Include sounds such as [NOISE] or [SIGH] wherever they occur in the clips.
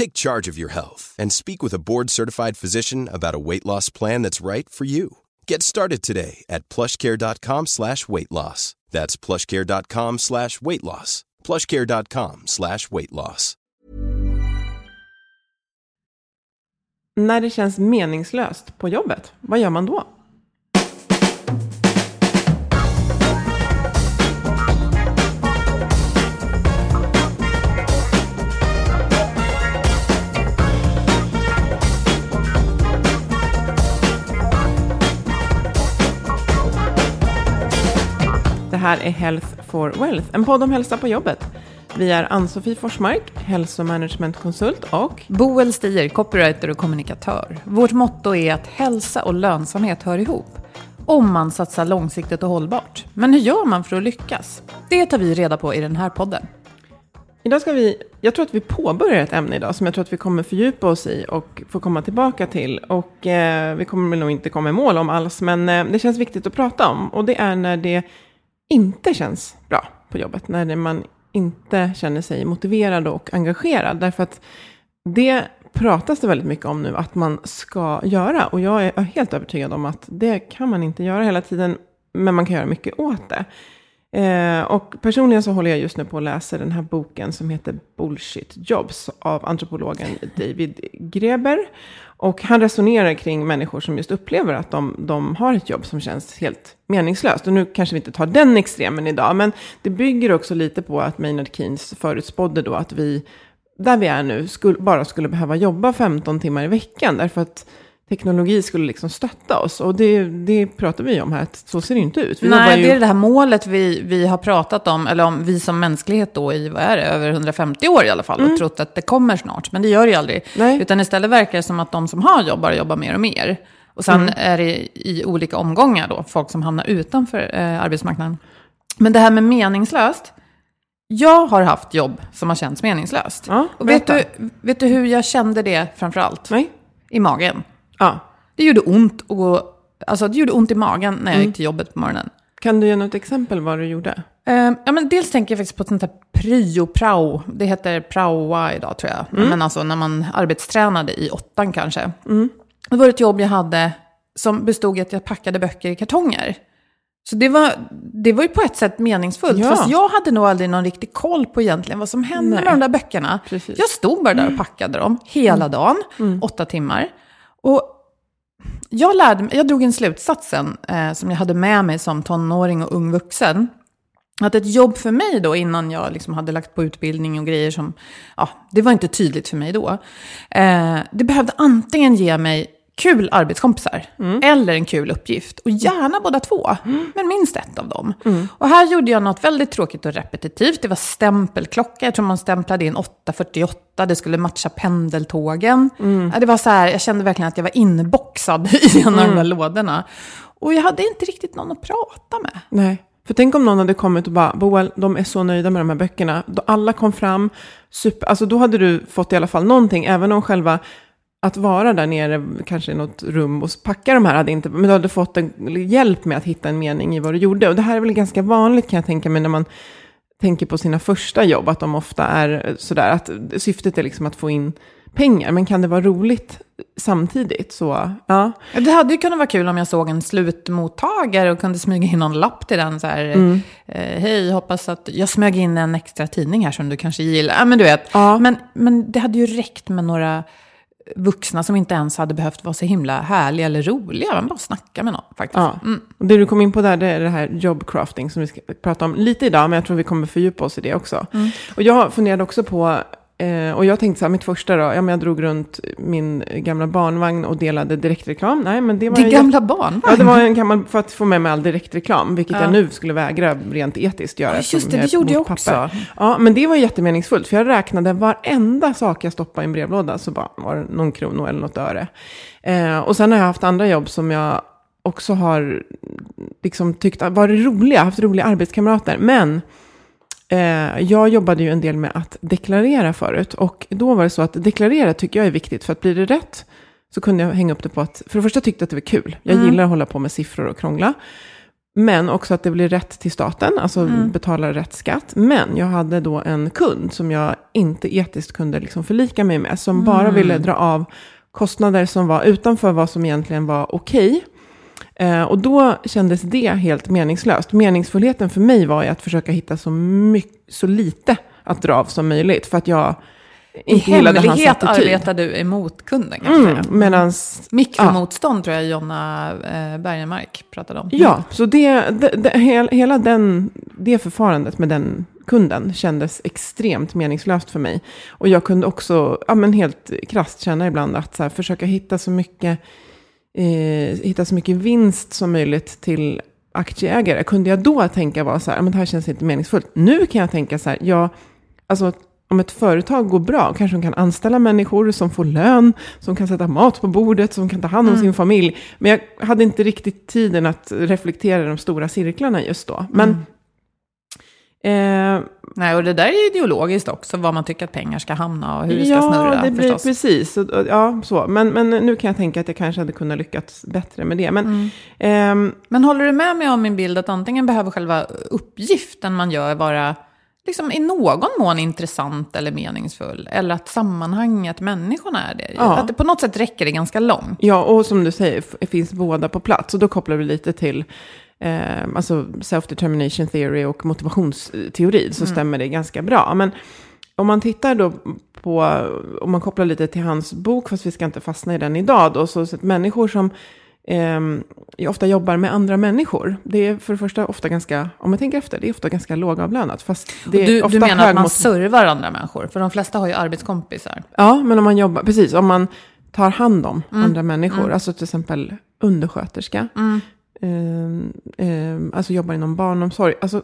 Take charge of your health and speak with a board-certified physician about a weight loss plan that's right for you. Get started today at plushcare.com slash weight loss. That's plushcare.com slash weight loss. plushcare.com slash weight loss. När det känns meningslöst på jobbet, vad gör man då? Det här är Health for Wealth, en podd om hälsa på jobbet. Vi är Ann-Sofie Forsmark, hälsomanagementkonsult och Boel Stier, copywriter och kommunikatör. Vårt motto är att hälsa och lönsamhet hör ihop. Om man satsar långsiktigt och hållbart. Men hur gör man för att lyckas? Det tar vi reda på i den här podden. Idag ska vi, jag tror att vi påbörjar ett ämne idag som jag tror att vi kommer fördjupa oss i och få komma tillbaka till. Och eh, vi kommer nog inte komma i mål om alls, men eh, det känns viktigt att prata om. Och det är när det inte känns bra på jobbet, när man inte känner sig motiverad och engagerad. Därför att det pratas det väldigt mycket om nu att man ska göra. Och jag är helt övertygad om att det kan man inte göra hela tiden, men man kan göra mycket åt det. Eh, och personligen så håller jag just nu på att läsa den här boken som heter Bullshit Jobs av antropologen [LAUGHS] David Greber. Och han resonerar kring människor som just upplever att de, de har ett jobb som känns helt meningslöst. Och nu kanske vi inte tar den extremen idag, men det bygger också lite på att Maynard Keynes förutspådde då att vi, där vi är nu, skulle, bara skulle behöva jobba 15 timmar i veckan. Därför att teknologi skulle liksom stötta oss. Och det, det pratar vi om här, att så ser det inte ut. Vi Nej, ju... det är det här målet vi, vi har pratat om, eller om vi som mänsklighet då i, vad är det, över 150 år i alla fall, Mm. och trott att det kommer snart. Men det gör det ju aldrig. Nej. Utan istället verkar det som att de som har jobb bara jobbar mer och mer. Och sen Mm. är det i olika omgångar då, folk som hamnar utanför eh, arbetsmarknaden. Men det här med meningslöst, jag har haft jobb som har känts meningslöst. Ja, och vet du, vet du hur jag kände det framför allt? Nej? I magen. Ja. Det gjorde ont, och, alltså, det gjorde ont i magen när jag Mm. gick till jobbet på morgonen. Kan du ge något exempel vad du gjorde? Eh, ja, men dels tänker jag faktiskt på ett sånt här pryo-prao. Det heter praoa idag tror jag. Mm. Men alltså när man arbetstränade i åttan kanske. Det var ett jobb jag hade som bestod i att jag packade böcker i kartonger. Så det var, det var ju på ett sätt meningsfullt. Ja. Fast jag hade nog aldrig någon riktig koll på egentligen vad som hände Nej. med de där böckerna. Precis. Mm. Jag stod bara där och packade dem hela dagen, åtta timmar. Och jag, lärde jag drog en slutsats sen, eh, som jag hade med mig som tonåring och ung vuxen. Att ett jobb för mig då, innan jag liksom hade lagt på utbildning och grejer som, ja, det var inte tydligt för mig då. Eh, det behövde antingen ge mig kul arbetskompisar eller en kul uppgift. Och gärna båda två, men minst ett av dem. Och här gjorde jag något väldigt tråkigt och repetitivt. Det var stämpelklocka, jag tror man stämplade in 8.48, det skulle matcha pendeltågen. Ja, det var så här, jag kände verkligen att jag var inboxad [LAUGHS] i en av de där lådorna. Och jag hade inte riktigt någon att prata med. Nej. För tänk om någon hade kommit och bara, Boel, de är så nöjda med de här böckerna. Då Alla kom fram, super, alltså då hade du fått i alla fall någonting, även om själva att vara där nere, kanske i något rum och packa de här, hade inte, men du hade fått en hjälp med att hitta en mening i vad du gjorde. Och det här är väl ganska vanligt kan jag tänka mig när man tänker på sina första jobb, att de ofta är sådär, att syftet är liksom att få in pengar, men kan det vara roligt samtidigt? Så, ja. Det hade ju kunnat vara kul om jag såg en slutmottagare och kunde smyga in någon lapp till den så här, mm. eh, hej, hoppas att jag smög in en extra tidning här som du kanske gillar. Ja, men du vet, ja. men, men det hade ju räckt med några vuxna som inte ens hade behövt vara så himla härliga eller roliga. Man bara snacka med någon faktiskt. Ja. Mm. Det du kom in på där, det är det här jobbcrafting som vi ska prata om lite idag, men jag tror vi kommer fördjupa oss i det också. Mm. Och jag funderade också på Eh, och jag tänkte så här, mitt första då, ja men jag drog runt min gamla barnvagn och delade direktreklam. Nej, men det var Din gamla barnvagn? Ja, det var en gammal, för att få med mig all direktreklam, vilket ja. jag nu skulle vägra rent etiskt göra. Ja, just det, det gjorde jag också. Papper. Ja, men det var jättemeningsfullt, för jag räknade varenda sak jag stoppade i en brevlåda, så bara var det någon krona eller något öre. Eh, och sen har jag haft andra jobb som jag också har liksom tyckt varit roliga, haft roliga arbetskamrater, men jag jobbade ju en del med att deklarera förut. Och då var det så att deklarera tycker jag är viktigt. För att blir det rätt så kunde jag hänga upp det på att, för det första tyckte jag att det var kul. Jag mm. gillar att hålla på med siffror och krångla. Men också att det blir rätt till staten, alltså mm. betala rätt skatt. Men jag hade då en kund som jag inte etiskt kunde liksom förlika mig med. Som mm. bara ville dra av kostnader som var utanför vad som egentligen var okej. Okay. Eh, och då kändes det helt meningslöst. Meningsfullheten för mig var ju att försöka hitta så, mycket, så lite att dra av som möjligt. För att jag inte I hemlighet arbetar du emot kunden kanske? Mm, medans, Mikromotstånd ja. tror jag Jonna eh, Bergenmark pratade om. Ja, så det, det, det, hela den, det förfarandet med den kunden kändes extremt meningslöst för mig. Och jag kunde också, ja men helt krasst känna ibland att så här, försöka hitta så mycket eh, hitta så mycket vinst som möjligt till aktieägare. Kunde jag då tänka var så här, men det här känns inte meningsfullt. Nu kan jag tänka så här, ja, alltså om ett företag går bra, kanske de kan anställa människor som får lön, som kan sätta mat på bordet, som kan ta hand om mm. sin familj. Men jag hade inte riktigt tiden att reflektera de stora cirklarna just då. Men mm. Eh, Nej, och det där är ideologiskt också, var man tycker att pengar ska hamna och hur det ska ja, snurra. Ja, det blir förstås. precis. Ja, så. Men, men nu kan jag tänka att jag kanske hade kunnat lyckats bättre med det. Men, mm. ehm, men håller du med mig om min bild att antingen behöver själva uppgiften man gör vara liksom i någon mån intressant eller meningsfull. Eller att sammanhanget, människorna är det. Ja. Att det på något sätt räcker det ganska långt. Ja, och som du säger, finns båda på plats. Och då kopplar vi lite till eh, alltså self-determination theory och motivationsteori så mm. stämmer det ganska bra. Men om man tittar då på, om man kopplar lite till hans bok, fast vi ska inte fastna i den idag då, så, så att människor som eh, ofta jobbar med andra människor. Det är för det första ofta ganska, om man tänker efter, det är ofta ganska lågavlönat. Fast det är du, ofta du menar att man servar andra människor? För de flesta har ju arbetskompisar. Ja, men om man jobbar, precis, om man tar hand om mm. andra människor, mm. alltså till exempel undersköterska, mm. Eh, eh, alltså jobbar inom barnomsorg. Alltså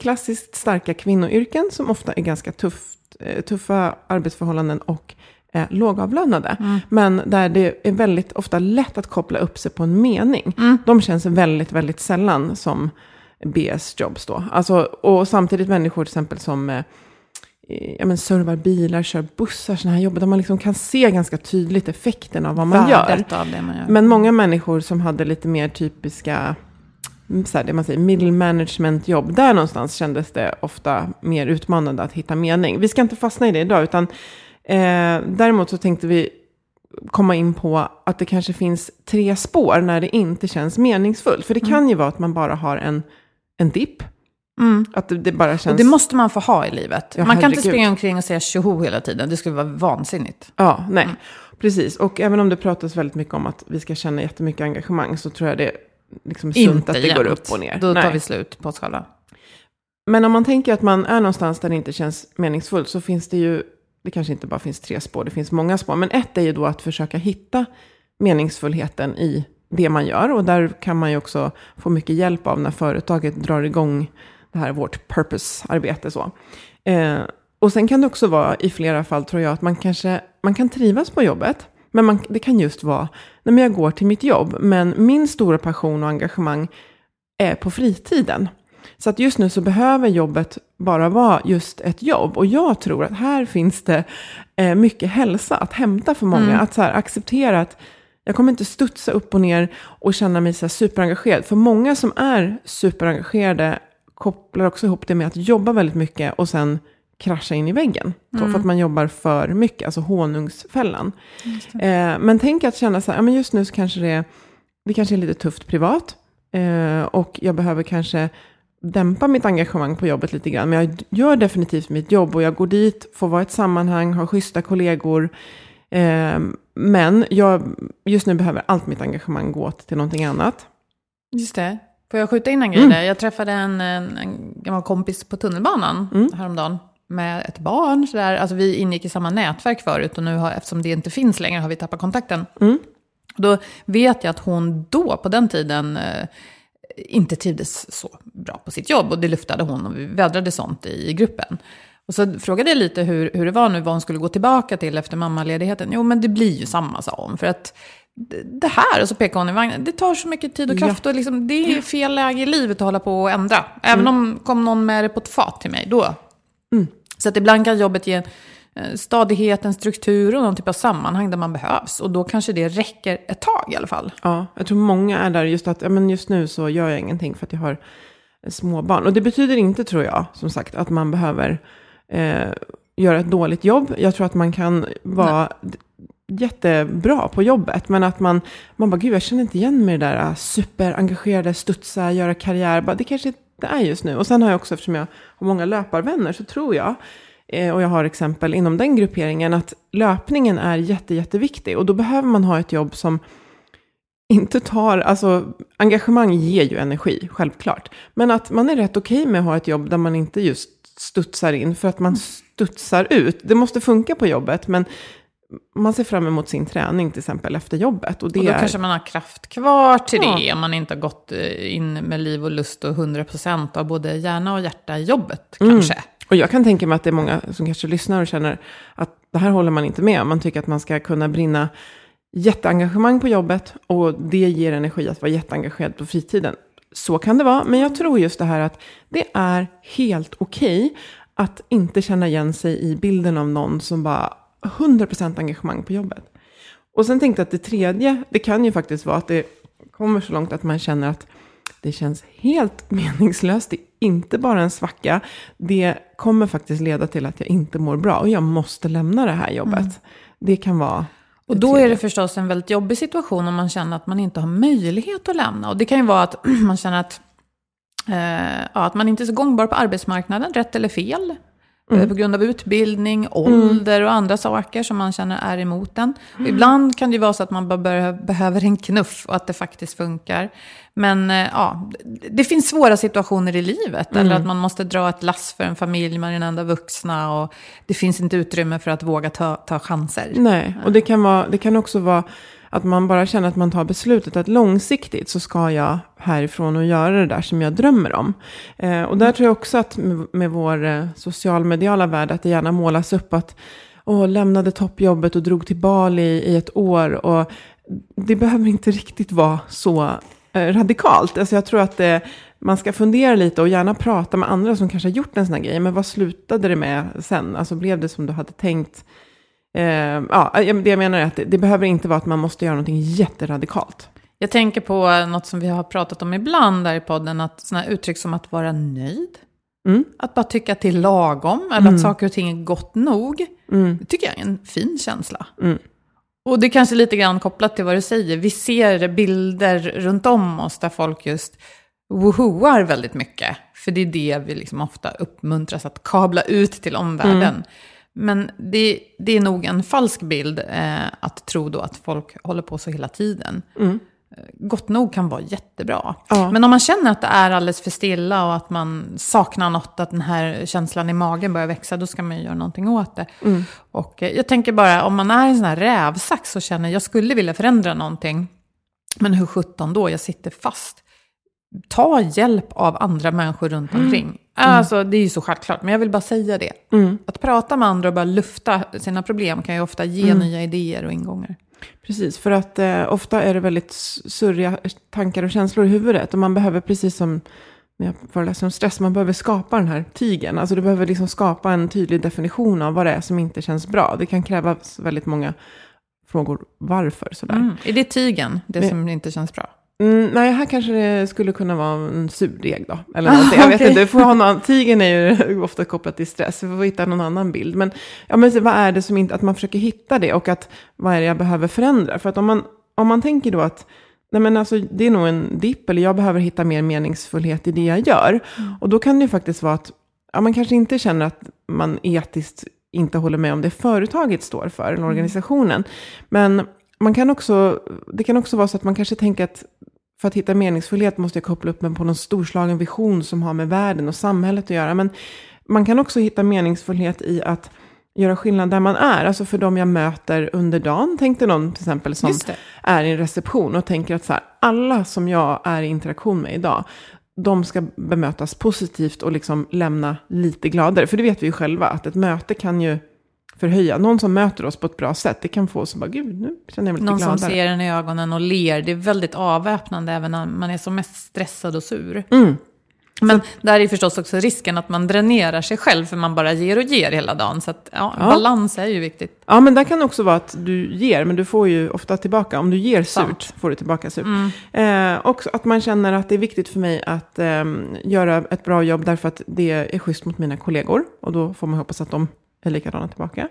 klassiskt starka kvinnoyrken som ofta är ganska tufft, eh, tuffa arbetsförhållanden och eh, lågavlönade. Mm. Men där det är väldigt ofta lätt att koppla upp sig på en mening. Mm. De känns väldigt, väldigt sällan som BS-jobs då. Alltså, och samtidigt människor till exempel som eh, ja, men servar bilar, kör bussar, sådana här jobb där man liksom kan se ganska tydligt effekten av vad man gör. Man gör. Men många människor som hade lite mer typiska mm, så här, det man säger, middle management jobb. Där någonstans kändes det ofta mer utmanande att hitta mening. Vi ska inte fastna i det idag, utan eh, däremot så tänkte vi komma in på att det kanske finns tre spår när det inte känns meningsfullt. För det kan mm. ju vara att man bara har en, en dipp Mm. Att det, det, bara känns... Och det måste man få ha i livet. Ja, man kan inte springa omkring och säga tjoho hela tiden. Det skulle vara vansinnigt. Ja, nej. Mm. Precis. Och även om det pratas väldigt mycket om att vi ska känna jättemycket engagemang så tror jag det liksom är sunt inte att det jämt. går upp och ner. Då tar vi slut på själva. Men om man tänker att man är någonstans där det inte känns meningsfullt så finns det ju, det kanske inte bara finns tre spår, det finns många spår. Men ett är ju då att försöka hitta meningsfullheten i det man gör. Och där kan man ju också få mycket hjälp av när företaget drar igång det här vårt purpose-arbete. Så. Eh, och sen kan det också vara i flera fall tror jag att man kanske man kan trivas på jobbet. Men man, det kan just vara, när jag går till mitt jobb, men min stora passion och engagemang är på fritiden. Så att just nu så behöver jobbet bara vara just ett jobb. Och jag tror att här finns det eh, mycket hälsa att hämta för många. Mm. Att så här, acceptera att jag kommer inte studsa upp och ner och känna mig så här superengagerad. För många som är superengagerade kopplar också ihop det med att jobba väldigt mycket och sen krascha in i väggen. Så, För att man jobbar för mycket, alltså honungsfällan. Eh, men tänk att känna så här, ja, men just nu så kanske det, det kanske är lite tufft privat. Eh, och jag behöver kanske dämpa mitt engagemang på jobbet lite grann. Men jag gör definitivt mitt jobb och jag går dit, får vara i ett sammanhang, har schyssta kollegor. Eh, men jag just nu behöver allt mitt engagemang gå till någonting annat. Just det. Får jag skjuta in en grej där? Jag träffade en, en, en gammal kompis på tunnelbanan häromdagen med ett barn. Så där. Alltså, vi ingick i samma nätverk förut och nu har, eftersom det inte finns längre har vi tappat kontakten. Och då vet jag att hon då, på den tiden, eh, inte trivdes så bra på sitt jobb. Och det luftade hon och vi vädrade sånt i gruppen. Och så frågade jag lite hur, hur det var nu, vad hon skulle gå tillbaka till efter mammaledigheten. Jo, men det blir ju samma, sa hon. För att det här, och så pekade hon i vagnen, det tar så mycket tid och kraft. Och liksom, det är fel läge i livet att hålla på och ändra. Även om kom någon med det på ett fat till mig, då. Så att ibland kan jobbet ge eh, stadighet, en struktur och någon typ av sammanhang där man behövs. Och då kanske det räcker ett tag i alla fall. Ja, jag tror många är där just att ja, men just nu så gör jag ingenting för att jag har små barn. Och det betyder inte, tror jag, som sagt, att man behöver eh, göra ett dåligt jobb. Jag tror att man kan vara d- jättebra på jobbet, men att man, man bara, gud, jag känner inte igen mig i det där äh, superengagerade, studsa, göra karriär. Bara, det kanske inte är just nu. Och sen har jag också, eftersom jag har många löparvänner, så tror jag, eh, och jag har exempel inom den grupperingen, att löpningen är jätte, jätteviktig. Och då behöver man ha ett jobb som inte tar, alltså engagemang ger ju energi, självklart. Men att man är rätt okej med att ha ett jobb där man inte just studsar in, för att man studsar ut. Det måste funka på jobbet, men man ser fram emot sin träning till exempel efter jobbet. Och det Och då är, kanske man har kraft kvar till Ja. det. Om man inte har gått eh, in med liv och lust och 100% av både hjärna och hjärta i jobbet kanske. Och jag kan tänka mig att det är många som kanske lyssnar och känner att det här håller man inte med om. Man tycker att man ska kunna brinna jätteengagemang på jobbet och det ger energi att vara jätteengagerad på fritiden. Så kan det vara, men jag tror just det här att det är helt okej att inte känna igen sig i bilden av någon som bara 100% engagemang på jobbet. Och sen tänkte jag att det tredje, det kan ju faktiskt vara att det kommer så långt att man känner att det känns helt [LAUGHS] meningslöst. Det är inte bara en svacka. Det kommer faktiskt leda till att jag inte mår bra och jag måste lämna det här jobbet. Det kan vara... Och då är det förstås en väldigt jobbig situation om man känner att man inte har möjlighet att lämna. Och det kan ju vara att [CLEARS THROAT] man känner att, eh, ja, att man inte är så gångbar på arbetsmarknaden, rätt eller fel. Eh, På grund av utbildning, ålder och andra saker som man känner är emot en. Och ibland kan det ju vara så att man bara behöver en knuff och att det faktiskt funkar. Men eh, ja, det finns svåra situationer i livet. Eller att man måste dra ett lass för en familj, man är den enda vuxna och det finns inte utrymme för att våga ta, ta chanser. Nej, och det kan, vara, det kan också vara att man bara känner att man tar beslutet att långsiktigt så ska jag härifrån och göra det där som jag drömmer om. Eh, och där tror jag också att med, med vår eh, socialmediala värld att det gärna målas upp att åh, lämnade toppjobbet och drog till Bali i ett år. Och det behöver inte riktigt vara så eh, radikalt. Alltså jag tror att det, man ska fundera lite och gärna prata med andra som kanske har gjort en sån här grej. Men vad slutade det med sen? Alltså blev det som du hade tänkt? Eh, ja, det jag menar är att det, det behöver inte vara att man måste göra någonting jätteradikalt. Jag tänker på något som vi har pratat om ibland där i podden, att sådana uttryck som att vara nöjd. Mm. Att bara tycka är lagom, eller att saker och ting är gott nog. Mm. Det tycker jag är en fin känsla. Och det är kanske lite grann kopplat till vad du säger. Vi ser bilder runt om oss där folk just wohoar väldigt mycket. För det är det vi liksom ofta uppmuntras att kabla ut till omvärlden. Men det, det är nog en falsk bild eh, att tro då att folk håller på så hela tiden. Eh, Gott nog kan vara jättebra. Ja. Men om man känner att det är alldeles för stilla och att man saknar något, att den här känslan i magen börjar växa, då ska man ju göra någonting åt det. Och eh, jag tänker bara, om man är en sån här rävsax och känner jag skulle vilja förändra någonting, men hur sjutton då, jag sitter fast. Ta hjälp av andra människor runt omkring. Alltså, det är ju så självklart, men jag vill bara säga det. Att prata med andra och bara lufta sina problem kan ju ofta ge nya idéer och ingångar. Precis, för att eh, ofta är det väldigt surriga tankar och känslor i huvudet. Och man behöver, precis som när jag föreläser om stress, man behöver skapa den här tygen. Alltså du behöver liksom skapa en tydlig definition av vad det är som inte känns bra. Det kan krävas väldigt många frågor varför sådär. Mm. Är det tygen, det Men- som inte känns bra? Mm, nej, här kanske det skulle kunna vara en surdeg då. Eller någonting. Jag vet inte, du får ha någon, tigen är ju [LAUGHS] ofta kopplat till stress. Vi får hitta någon annan bild. Men, ja, men vad är det som inte, att man försöker hitta det och att vad är det jag behöver förändra? För att om man, om man tänker då att nej men alltså, det är nog en dipp eller jag behöver hitta mer meningsfullhet i det jag gör. Och då kan det ju faktiskt vara att ja, man kanske inte känner att man etiskt inte håller med om det företaget står för, eller organisationen. Men man kan också, det kan också vara så att man kanske tänker att för att hitta meningsfullhet måste jag koppla upp mig på någon storslagen vision som har med världen och samhället att göra. Men man kan också hitta meningsfullhet i att göra skillnad där man är. Alltså för de jag möter under dagen. Tänk dig någon till exempel som är i en reception och tänker att så här, alla som jag är i interaktion med idag, de ska bemötas positivt och liksom lämna lite gladare. För det vet vi ju själva, att ett möte kan ju förhöja. Någon som möter oss på ett bra sätt, det kan få oss att bara, gud, nu känner jag mig lite Någon gladare. som ser en i ögonen och ler. Det är väldigt avväpnande även när man är som mest stressad och sur. Mm. Men där är förstås också risken att man dränerar sig själv för man bara ger och ger hela dagen. Så att, ja, Ja. balans är ju viktigt. Ja, men där kan det också vara att du ger, men du får ju ofta tillbaka. Om du ger Sant. surt, får du tillbaka surt. Eh, också att man känner att det är viktigt för mig att ehm, göra ett bra jobb, därför att det är schysst mot mina kollegor. Och då får man hoppas att de är likadana tillbaka.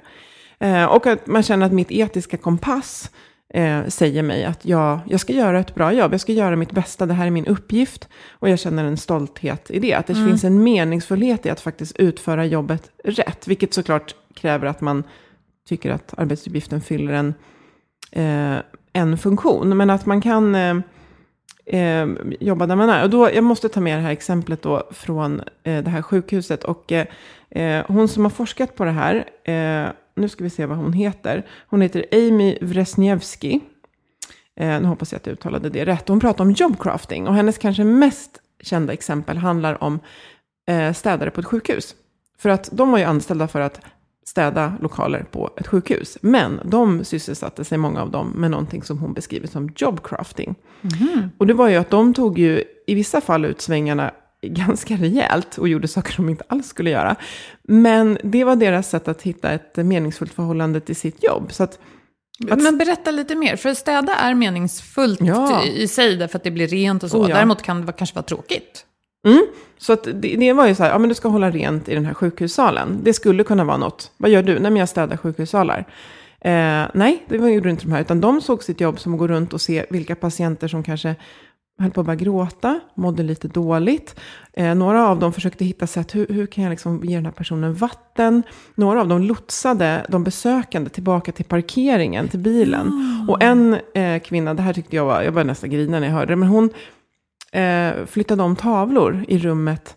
Eh, och att man känner att mitt etiska kompass eh, säger mig att jag, jag ska göra ett bra jobb, jag ska göra mitt bästa, det här är min uppgift. Och jag känner en stolthet i det, att det finns en meningsfullhet i att faktiskt utföra jobbet rätt. Vilket såklart kräver att man tycker att arbetsuppgiften fyller en, eh, en funktion. Men att man kan eh, eh, jobba där man är. Och då, jag måste ta med det här exemplet då från eh, det här sjukhuset. Och eh, eh, hon som har forskat på det här, eh, nu ska vi se vad hon heter. Hon heter Amy Wresniewski. Eh, nu hoppas jag att jag uttalade det rätt. Hon pratar om jobcrafting. Och hennes kanske mest kända exempel handlar om eh, städare på ett sjukhus. För att de var ju anställda för att städa lokaler på ett sjukhus. Men de sysselsatte sig, många av dem, med någonting som hon beskriver som jobcrafting. Och det var ju att de tog ju i vissa fall ut svängarna [LAUGHS] ganska rejält och gjorde saker de inte alls skulle göra. Men det var deras sätt att hitta ett meningsfullt förhållande till sitt jobb. Så att, att Men berätta lite mer, för städa är meningsfullt Ja. i sig därför att det blir rent och så. Oh ja. Däremot kan det kanske vara tråkigt. Mm. Så att det, det var ju så här, ja men du ska hålla rent i den här sjukhussalen. Det skulle kunna vara något. Vad gör du? Nej men jag städar sjukhussalar. Eh, nej, det var- gjorde inte de här. Utan de såg sitt jobb som att gå runt och se vilka patienter som kanske höll på att börja gråta, mådde lite dåligt. Eh, några av dem försökte hitta sätt, hur, hur kan jag liksom ge den här personen vatten? Några av dem lotsade de besökande tillbaka till parkeringen, till bilen. Och en eh, kvinna, det här tyckte jag var, jag började nästan grina när jag hörde det, men hon eh, flyttade om tavlor i rummet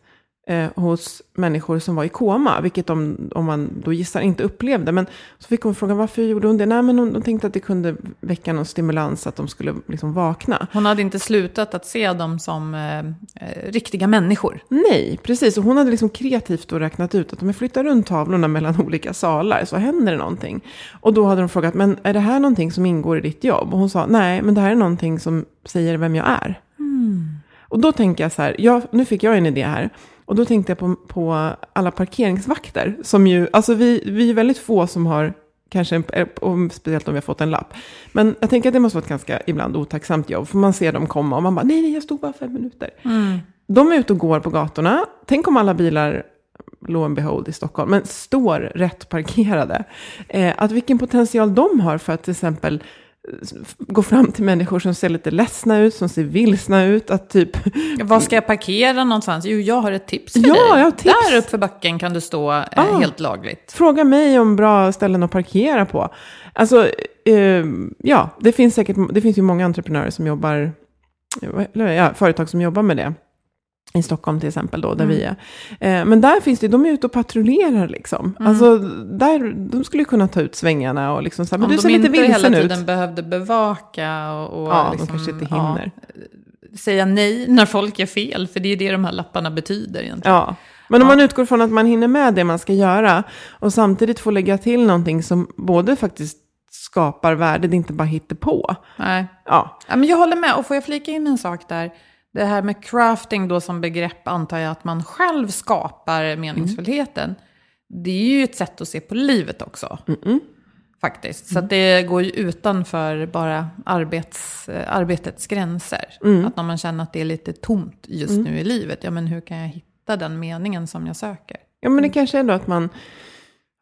eh, hos människor som var i koma, vilket de, om man då gissar, inte upplevde. Men så fick hon frågan varför gjorde hon det? Nej, men hon, hon tänkte att det kunde väcka någon stimulans, att de skulle liksom vakna. Hon hade inte slutat att se dem som eh, eh, riktiga människor. Nej, precis. Och hon hade liksom kreativt då räknat ut att om jag flyttar runt tavlorna mellan [LAUGHS] olika salar så händer det någonting. Och då hade de frågat, men är det här någonting som ingår i ditt jobb? Och hon sa, nej, men det här är någonting som säger vem jag är. Och då tänker jag så här, ja, nu fick jag en idé här. Och då tänkte jag på, på alla parkeringsvakter. Som ju, alltså vi, vi är väldigt få som har, kanske, en, och speciellt om vi har fått en lapp. Men jag tänker att det måste vara ett ganska ibland otacksamt jobb. För man ser dem komma och man bara, nej, nej, jag stod bara fem minuter. De är ute och går på gatorna. Tänk om alla bilar, lo and behold i Stockholm, men står rätt parkerade. Eh, att vilken potential de har för att till exempel eh, gå fram till människor som ser lite ledsna ut, som ser vilsna ut. Att typ, Var ska jag parkera någonstans? Jo, jag har ett tips för Ja, dig. jag har tips. Där uppför backen kan du stå eh, Ah. helt lagligt. fråga mig om bra ställen att parkera på. Alltså, eh, ja, det finns säkert, det finns ju många entreprenörer som jobbar, ja, företag som jobbar med det. I Stockholm till exempel då, där vi är. Eh, men där finns det, de är ute och patrullerar liksom. Alltså, där, de skulle kunna ta ut svängarna och liksom så här, men Om du de ser lite inte hela vilsen tiden ut. behövde bevaka och, och Ja, liksom, de kanske inte ja, hinner. säga nej när folk är fel, för det är det de här lapparna betyder egentligen. Ja. Men om man utgår från att man hinner med det man ska göra och samtidigt får lägga till någonting som både faktiskt skapar värde, det är inte bara på. Nej. Ja, Ja, men jag håller med, och får jag flika in en sak där? Det här med crafting då som begrepp antar jag att man själv skapar meningsfullheten. Det är ju ett sätt att se på livet också. Faktiskt. Så att det går ju utanför bara arbets, eh, arbetets gränser. Att när man känner att det är lite tomt just nu i livet, ja men hur kan jag hitta den meningen som jag söker? Ja, men det kanske är då att man...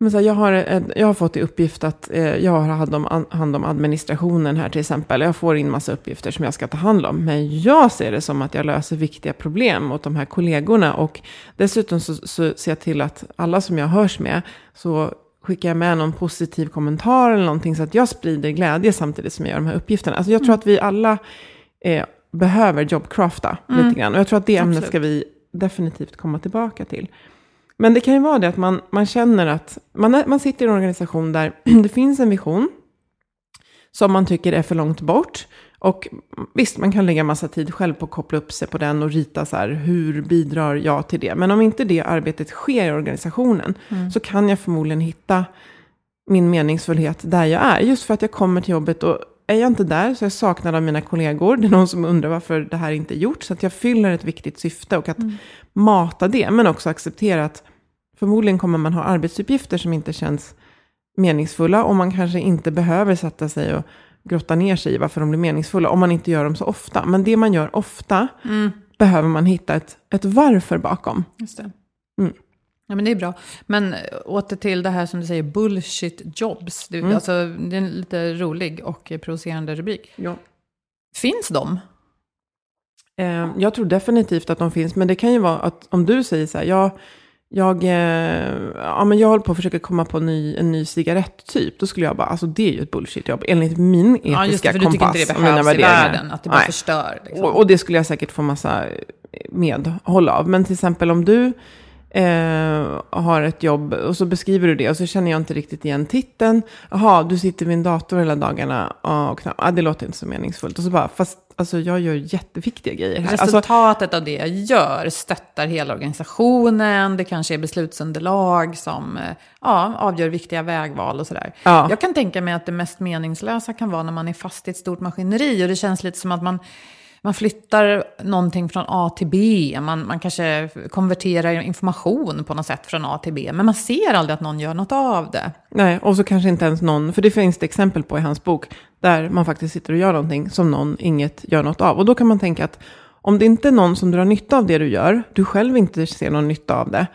Men så här, jag, har jag har fått i uppgift att eh, jag har hand om, hand om administrationen här till exempel. Jag får in massa uppgifter som jag ska ta hand om. Men jag ser det som att jag löser viktiga problem åt de här kollegorna. Och dessutom så, så ser jag till att alla som jag hörs med så skickar jag med någon positiv kommentar eller någonting så att jag sprider glädje samtidigt som jag gör de här uppgifterna. Alltså jag tror att vi alla eh, behöver jobbcrafta lite grann. Och jag tror att det ämnet Absolut. ska vi definitivt komma tillbaka till. Men det kan ju vara det att man, man känner att man, är, man sitter i en organisation där [CLEARS THROAT] det finns en vision som man tycker är för långt bort. Och visst, man kan lägga massa tid själv på att koppla upp sig på den och rita så här, hur bidrar jag till det? Men om inte det arbetet sker i organisationen så kan jag förmodligen hitta min meningsfullhet där jag är. Just för att jag kommer till jobbet och är jag inte där så är jag saknad av mina kollegor. Det är någon som undrar varför det här inte är gjort. Så att jag fyller ett viktigt syfte och att mata det. Men också acceptera att förmodligen kommer man ha arbetsuppgifter som inte känns meningsfulla. Och man kanske inte behöver sätta sig och grotta ner sig i varför de blir meningsfulla. Om man inte gör dem så ofta. Men det man gör ofta behöver man hitta ett, ett varför bakom. Just det. Mm. Ja, men det är bra. Men eh, åter till det här som du säger, bullshit jobs. Du, Mm. alltså, det är en lite rolig och provocerande rubrik. Ja. Finns de? Eh, jag tror definitivt att de finns, men det kan ju vara att om du säger så här, jag, jag, eh, ja, men jag håller på att försöka komma på en ny, en ny cigaretttyp, då skulle jag bara, alltså det är ju ett bullshitjobb, enligt min etiska Ja, just det, för du tycker kompass inte det behövs i världen, att det bara Nej. förstör. Liksom. Och, och det skulle jag säkert få massa medhåll av. Men till exempel om du eh, har ett jobb och så beskriver du det och så känner jag inte riktigt igen titeln. Jaha, du sitter vid en dator hela dagarna och knappt, ah, det låter inte så meningsfullt. Och så bara, fast alltså, jag gör jätteviktiga grejer här. Alltså, Resultatet av det jag gör stöttar hela organisationen. Det kanske är beslutsunderlag som eh, ja, avgör viktiga vägval och sådär. Ja. Jag kan tänka mig att det mest meningslösa kan vara när man är fast i ett stort maskineri och det känns lite som att man, man flyttar någonting från A till B. Man, man kanske konverterar information på något sätt från A till B. Men man ser aldrig att någon gör något av det. Nej, och så kanske inte ens någon, för det finns det exempel på i hans bok, där man faktiskt sitter och gör någonting som någon inget gör något av. Och då kan man tänka att om det inte är någon som drar nytta av det du gör, du själv inte ser någon nytta av det,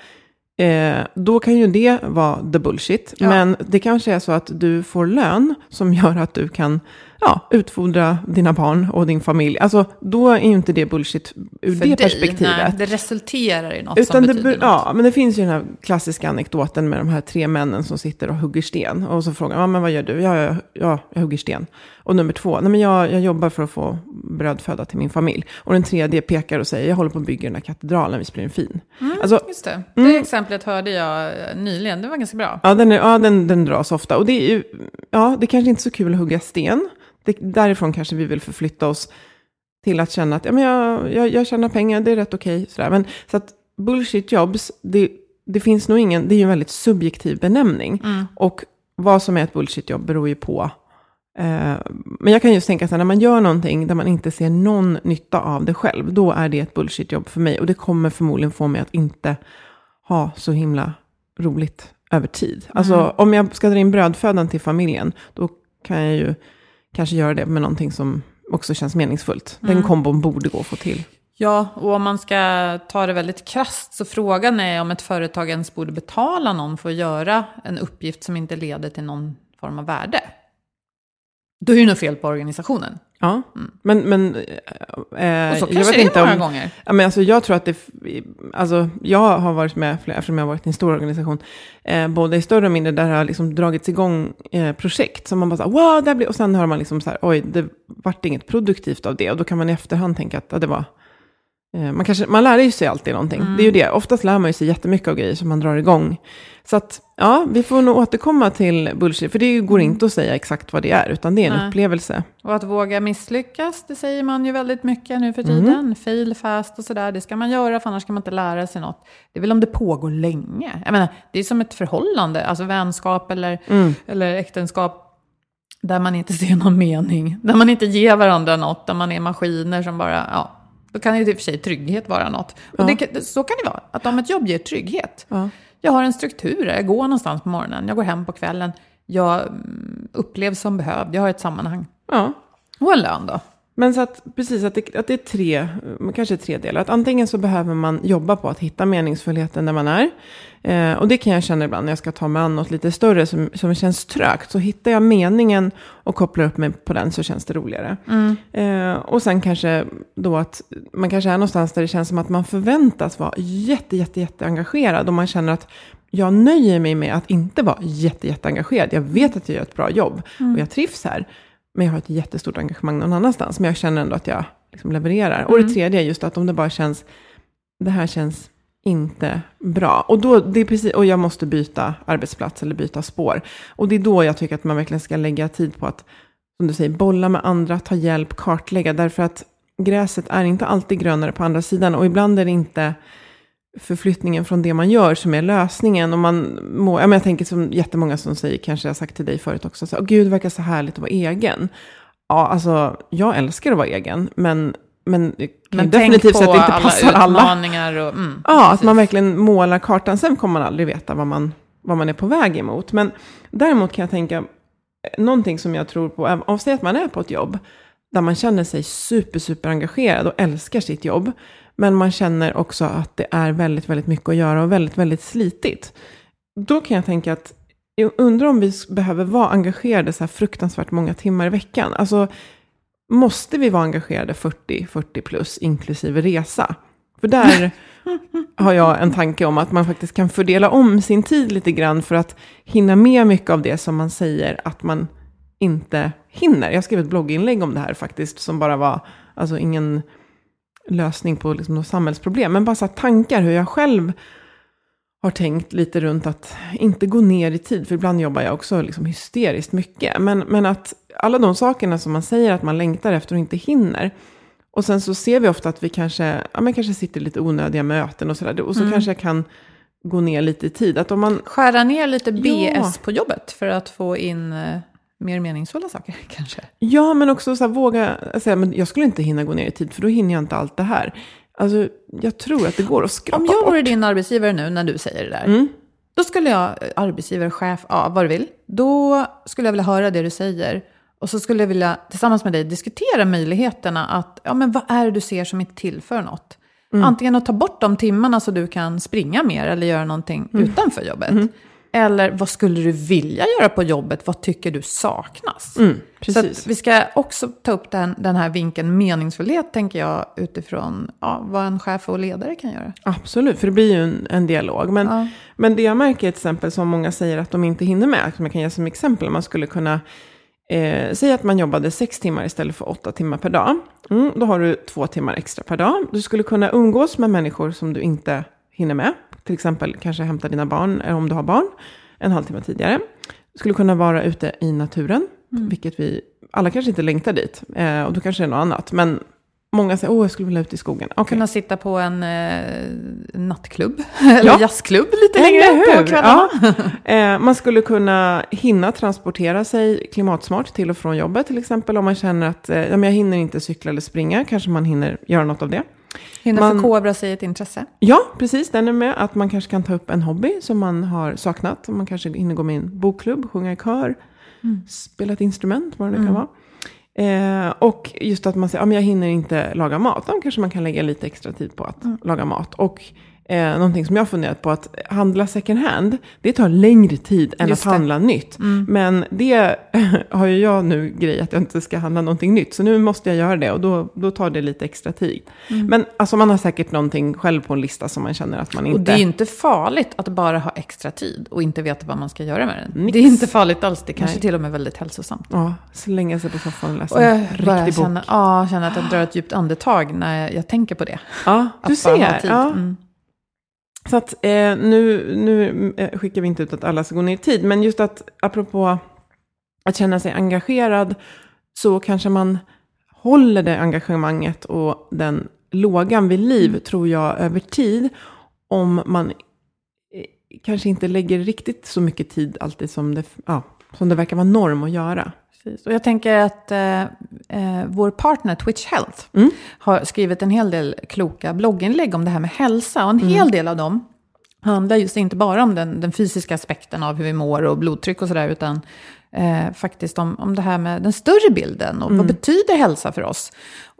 eh, då kan ju det vara the bullshit. Ja. Men det kanske är så att du får lön som gör att du kan ja, utfodra dina barn och din familj. Alltså, då är ju inte det bullshit ur För det dig, perspektivet. Nej, det resulterar i något Utan som det, betyder något. ja, men det finns ju den här klassiska anekdoten med de här tre männen som sitter och hugger sten. Och så frågar man, men vad gör du? Ja, ja, ja, jag hugger sten. Och nummer två, nej men jag, jag jobbar för att få brödföda till min familj. Och den tredje pekar och säger, jag håller på att bygga den här katedralen, visst blir den fin? Alltså, Just det. Det exemplet hörde jag eh, nyligen. Det var ganska bra. Ja, den, är, ja den, den dras ofta. Och det är ju, ja, det kanske inte är så kul att hugga sten. Det, därifrån kanske vi vill förflytta oss till att känna att ja, men jag, jag, jag tjänar pengar, det är rätt okej. sådär. Men så att bullshit jobs, det, det finns nog ingen, det är ju en väldigt subjektiv benämning. Och vad som är ett bullshit jobb beror ju på. Eh, men jag kan just tänka så här, när man gör någonting där man inte ser någon nytta av det själv, då är det ett bullshit jobb för mig. Och det kommer förmodligen få mig att inte ha så himla roligt över tid. Alltså om jag ska dra in brödfödan till familjen, då kan jag ju kanske göra det med någonting som också känns meningsfullt. Den kombon borde gå att få till. Ja, och om man ska ta det väldigt krasst så frågan är om ett företag ens borde betala någon för att göra en uppgift som inte leder till någon form av värde. Då är det nog fel på organisationen. Ja, men... men eh, Och så jag kanske vet det inte många om, gånger. Ja, men alltså, jag tror att det... Alltså, jag har varit med, flera- eftersom jag har varit i en stor organisation, eh, både i större och mindre, där det har liksom dragits igång eh, projekt som man bara så här, wow, det här blir... Och sen har man liksom så här, oj, det vart inget produktivt av det. Och då kan man i efterhand tänka att ja, det var... Eh, man, kanske, man lär ju sig alltid någonting. Det är ju det. Oftast lär man ju sig jättemycket av grejer som man drar igång. Så att, ja, vi får nog återkomma till bullshit. För det går inte att säga exakt vad det är, utan det är en Nej. upplevelse. Och att våga misslyckas, det säger man ju väldigt mycket nu för tiden. Fail fast och sådär, det ska man göra för annars kan man inte lära sig något. Det är väl om det pågår länge. Jag menar, det är som ett förhållande, alltså vänskap eller, eller äktenskap. Där man inte ser någon mening, där man inte ger varandra något, där man är maskiner som bara, ja, Då kan ju i och för sig trygghet vara något. Och Ja. det, så kan det vara, att om ett jobb ger trygghet. Ja. Jag har en struktur, jag går någonstans på morgonen, jag går hem på kvällen. Jag mm, upplevs som behövd, jag har ett sammanhang. ja. Och en lön då. Men så att, precis, att det, att det är tre, kanske tre delar. Att antingen så behöver man jobba på att hitta meningsfullheten där man är. Eh, och det kan jag känna ibland när jag ska ta mig an något lite större som, som känns trögt. Så hittar jag meningen och kopplar upp mig på den så känns det roligare. Eh, och sen kanske då att man kanske är någonstans där det känns som att man förväntas vara jätte, jätte, jätte engagerad. Och man känner att jag nöjer mig med att inte vara jätte, jätte engagerad. Jag vet att jag gör ett bra jobb och jag trivs här. Men jag har ett jättestort engagemang någon annanstans. Men jag känner ändå att jag liksom levererar. Och det tredje är just att om det bara känns, det här känns inte bra. Och, då, det är precis, och jag måste byta arbetsplats eller byta spår. Och det är då jag tycker att man verkligen ska lägga tid på att, som du säger, bolla med andra, ta hjälp, kartlägga. Därför att gräset är inte alltid grönare på andra sidan. Och ibland är det inte förflyttningen från det man gör som är lösningen. Och man må, ja, men jag tänker som jättemånga som säger, kanske jag har sagt till dig förut också, så, gud det verkar så härligt att vara egen. Ja, alltså jag älskar att vara egen, men, men, Men definitivt att det inte alla passar alla. utmaningar och... Mm, Ja, att precis. man verkligen målar kartan. Sen kommer man aldrig veta vad man, vad man är på väg emot. Men däremot kan jag tänka, eh, någonting som jag tror på, om säg att man är på ett jobb, där man känner sig super, super engagerad och älskar sitt jobb. Men man känner också att det är väldigt, väldigt mycket att göra och väldigt, väldigt slitigt. Då kan jag tänka att, jag undrar om vi behöver vara engagerade så här fruktansvärt många timmar i veckan. Alltså, måste vi vara engagerade 40, 40 plus, inklusive resa? För där [LAUGHS] har jag en tanke om att man faktiskt kan fördela om sin tid lite grann för att hinna med mycket av det som man säger att man inte hinner. Jag skrev ett blogginlägg om det här faktiskt, som bara var, alltså ingen lösning på liksom något samhällsproblem, men bara så tankar hur jag själv har tänkt lite runt att inte gå ner i tid, för ibland jobbar jag också liksom hysteriskt mycket. Men, men att alla de sakerna som man säger att man längtar efter och inte hinner. Och sen så ser vi ofta att vi kanske, ja, men kanske sitter i lite onödiga möten och sådär. Och så kanske jag kan gå ner lite i tid. Att om man, Skära ner lite BS Ja. på jobbet för att få in eh, mer meningsfulla saker [LAUGHS] kanske. ja, men också så här, våga säga, men jag skulle inte hinna gå ner i tid, för då hinner jag inte allt det här. Alltså, jag tror att det går att skrapa Om jag bort. vore din arbetsgivare nu när du säger det där. Mm. Då skulle jag, eh, arbetsgivare, chef, ja vad du vill. Då skulle jag vilja höra det du säger. Och så skulle jag vilja tillsammans med dig diskutera möjligheterna att, ja men vad är det du ser som inte tillför något? Mm. Antingen att ta bort de timmarna så du kan springa mer eller göra någonting Mm. utanför jobbet. Eller vad skulle du vilja göra på jobbet? Vad tycker du saknas? Mm, Så precis. att vi ska också ta upp den, den här vinkeln meningsfullhet, tänker jag, utifrån ja, vad en chef och ledare kan göra. Absolut, för det blir ju en, en dialog. Men, Ja. men det jag märker är till exempel som många säger att de inte hinner med, som jag kan ge som exempel, man skulle kunna eh, säga att man jobbade sex timmar istället för åtta timmar per dag. Mm, då har du två timmar extra per dag. Du skulle kunna umgås med människor som du inte hinner med. Till exempel kanske hämta dina barn, eller om du har barn, en halvtimme tidigare. Du skulle kunna vara ute i naturen, vilket vi alla kanske inte längtar dit. Eh, och då kanske det är något annat. Men många säger, åh, jag skulle vilja ut i skogen. Okej. Kunna sitta på en eh, nattklubb, [LAUGHS] eller jazzklubb lite längre på kvällarna. Ja. [LAUGHS] Eh, man skulle kunna hinna transportera sig klimatsmart till och från jobbet till exempel. Om man känner att eh, ja, men jag hinner inte cykla eller springa, kanske man hinner göra något av det. Hinna Man- förkovra sig ett intresse. Ja, precis. Den är med. Att man kanske kan ta upp en hobby som man har saknat. Man kanske hinner gå med i en bokklubb, sjunga i kör, spela ett instrument, vad det nu kan vara. Eh, och just att man säger, ja, men jag hinner inte laga mat. Då kanske man kan lägga lite extra tid på att laga mat. Och eh, någonting som jag funderat på, att handla second hand, det tar längre tid än Just att det. handla nytt. Men det [LAUGHS] har ju jag nu grej att jag inte ska handla någonting nytt. Så nu måste jag göra det och då, då tar det lite extra tid. Men alltså man har säkert någonting själv på en lista som man känner att man inte... Och det är inte farligt att bara ha extra tid och inte veta vad man ska göra med den. Nix. Det är inte farligt alls, det kanske Nej. till och med är väldigt hälsosamt. Ja, slänga sig på soffan och läsa Och jag en riktig bok. känna, ja, känna att jag drar ett djupt andetag när jag, jag tänker på det. Ja, Att du ser. tid. Ja. Så att eh, nu, nu eh, skickar vi inte ut att alla ska gå ner i tid, men just att apropå att känna sig engagerad så kanske man håller det engagemanget och den lågan vid liv, Mm. tror jag, över tid. Om man eh, kanske inte lägger riktigt så mycket tid alltid som det, ja, som det verkar vara norm att göra. Precis. Och jag tänker att eh, eh, vår partner Twitch Health Mm. har skrivit en hel del kloka blogginlägg om det här med hälsa. Och en Mm. hel del av dem handlar just inte bara om den, den fysiska aspekten av hur vi mår och blodtryck och sådär, utan eh, faktiskt om, om det här med den större bilden och Mm. vad betyder hälsa för oss?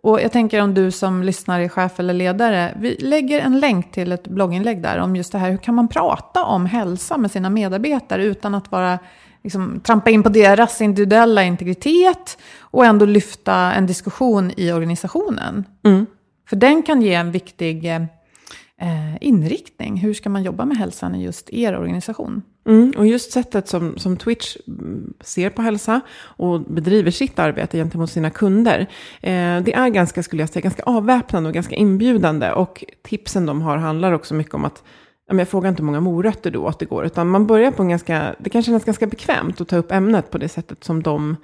Och jag tänker om du som lyssnar är chef eller ledare, vi lägger en länk till ett blogginlägg där om just det här, hur kan man prata om hälsa med sina medarbetare utan att vara liksom, trampa in på deras individuella integritet och ändå lyfta en diskussion i organisationen. Mm. För den kan ge en viktig eh, eh, inriktning. Hur ska man jobba med hälsan i just er organisation? Mm, och just sättet som, som Twitch mm, ser på hälsa och bedriver sitt arbete gentemot sina kunder. Eh, det är ganska, skulle jag säga, ganska avväpnande och ganska inbjudande. Och tipsen de har handlar också mycket om att jag frågar inte hur många morötter då att det går, utan man börjar på en ganska, det kan kännas ganska bekvämt att ta upp ämnet på det sättet som de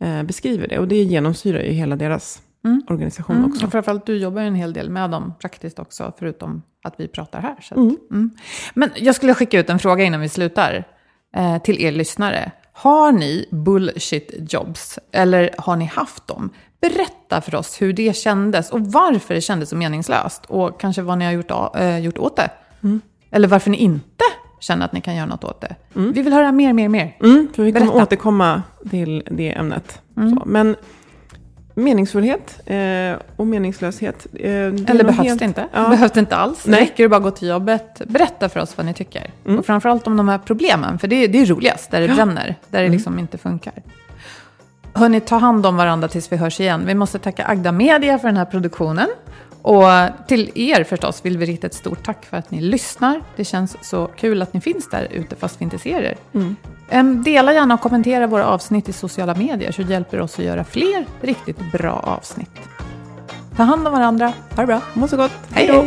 eh, beskriver det. Och det genomsyrar ju hela deras organisation Mm. också. Och framförallt du jobbar ju en hel del med dem praktiskt också, förutom att vi pratar här. Så att, Mm. mm. Men jag skulle skicka ut en fråga innan vi slutar eh, till er lyssnare. Har ni bullshit jobs eller har ni haft dem? Berätta för oss hur det kändes och varför det kändes så meningslöst och kanske vad ni har gjort, eh, gjort åt det. Eller varför ni inte känner att ni kan göra något åt det. Vi vill höra mer, mer, mer. Mm, för vi kommer Berätta. återkomma till det ämnet. Så, men meningsfullhet eh, och meningslöshet. Eh, Eller behövs helt- det inte? Ja. Behövs det inte alls? Nej. Räcker det bara att gå till jobbet? Berätta för oss vad ni tycker. Och framförallt om de här problemen, för det är, det är roligast, där det bränner, där det liksom inte funkar. Hörni, ta hand om varandra tills vi hörs igen. Vi måste tacka Agda Media för den här produktionen. Och till er förstås vill vi rikta ett stort tack för att ni lyssnar. Det känns så kul att ni finns där ute fast vi inte ser er. Em, Dela gärna och kommentera våra avsnitt i sociala medier så hjälper det oss att göra fler riktigt bra avsnitt. Ta hand om varandra. Ha det bra. Må så gott. Hej då!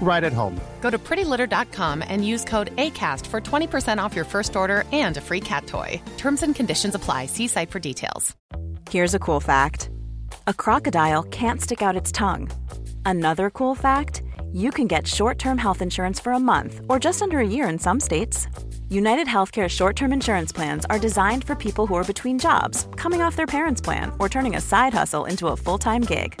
right at home. Go to prettylitter.com and use code ACAST for 20% off your first order and a free cat toy. Terms and conditions apply. See site for details. Here's a cool fact a crocodile can't stick out its tongue. Another cool fact you can get short term health insurance for a month or just under a year in some states. United Healthcare short term insurance plans are designed for people who are between jobs, coming off their parents' plan, or turning a side hustle into a full time gig.